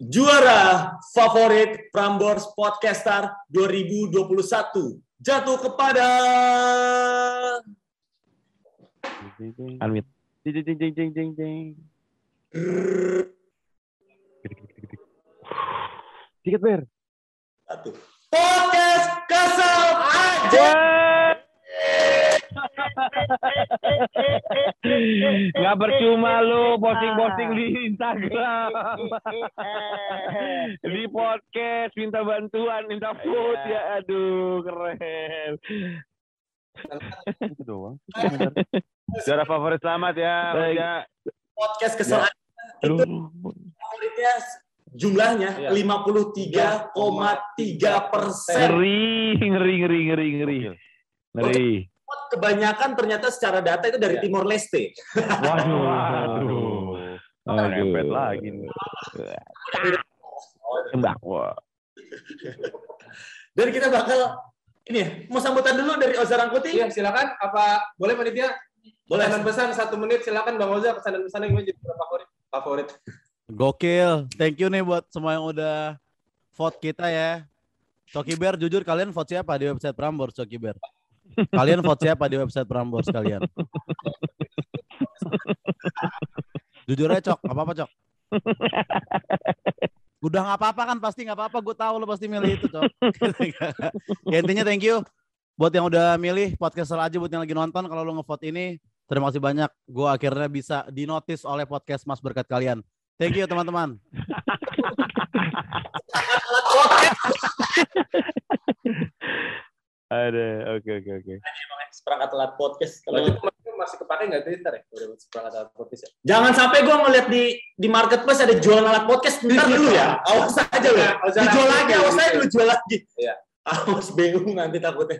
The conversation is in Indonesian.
juara favorit Prambors Podcaster 2021 jatuh kepada Almit. Jing jing jing jing jing jing. Dikit ber. satu podcast kesel aja. Nggak percuma lu posting-posting di Instagram. di podcast minta bantuan, minta food ya. Aduh, keren. Itu doang. Juara favorit selamat ya, ya. Podcast kesel Ya. itu favoritnya jumlahnya Iya. 53,3 persen. Ngeri, ngeri, ngeri, ngeri, ngeri. Ngeri. Kebanyakan ternyata secara data itu dari Iya. Timor Leste. Waduh, waduh. Ngepet lagi nih. Tembak. Wah. Dan kita bakal ini ya, mau sambutan dulu dari Ozar Angkuti. Iya, silakan. Apa boleh panitia? Boleh. Pesanan pesan satu menit silakan Bang Oza pesanan pesan yang jadi favorit favorit. Gokil. Thank you nih buat semua yang udah vote kita ya. Coki Bear, jujur kalian vote siapa di website Prambors, Coki Bear? Kalian vote siapa di website Prambors kalian? Jujur aja Cok, apa apa Cok? Udah nggak apa-apa kan pasti nggak apa-apa, gue tahu lo pasti milih itu Cok. ya intinya thank you buat yang udah milih podcaster aja buat yang lagi nonton kalau lo ngevote ini terima kasih banyak. Gue akhirnya bisa dinotis oleh podcast Mas berkat kalian. Thank you teman-teman. Ada, oke, oke, oke. Seperangkat alat podcast. Kalau itu masih kepake nggak Twitter ya? Udah seperangkat alat podcast ya. jangan sampai gue ngeliat di di marketplace ada jualan alat podcast. Ntar dulu ya, awas aja lo. Ozar Dijual lagi, awas aja lu jual lagi. Iya. Awas bingung nanti takutnya.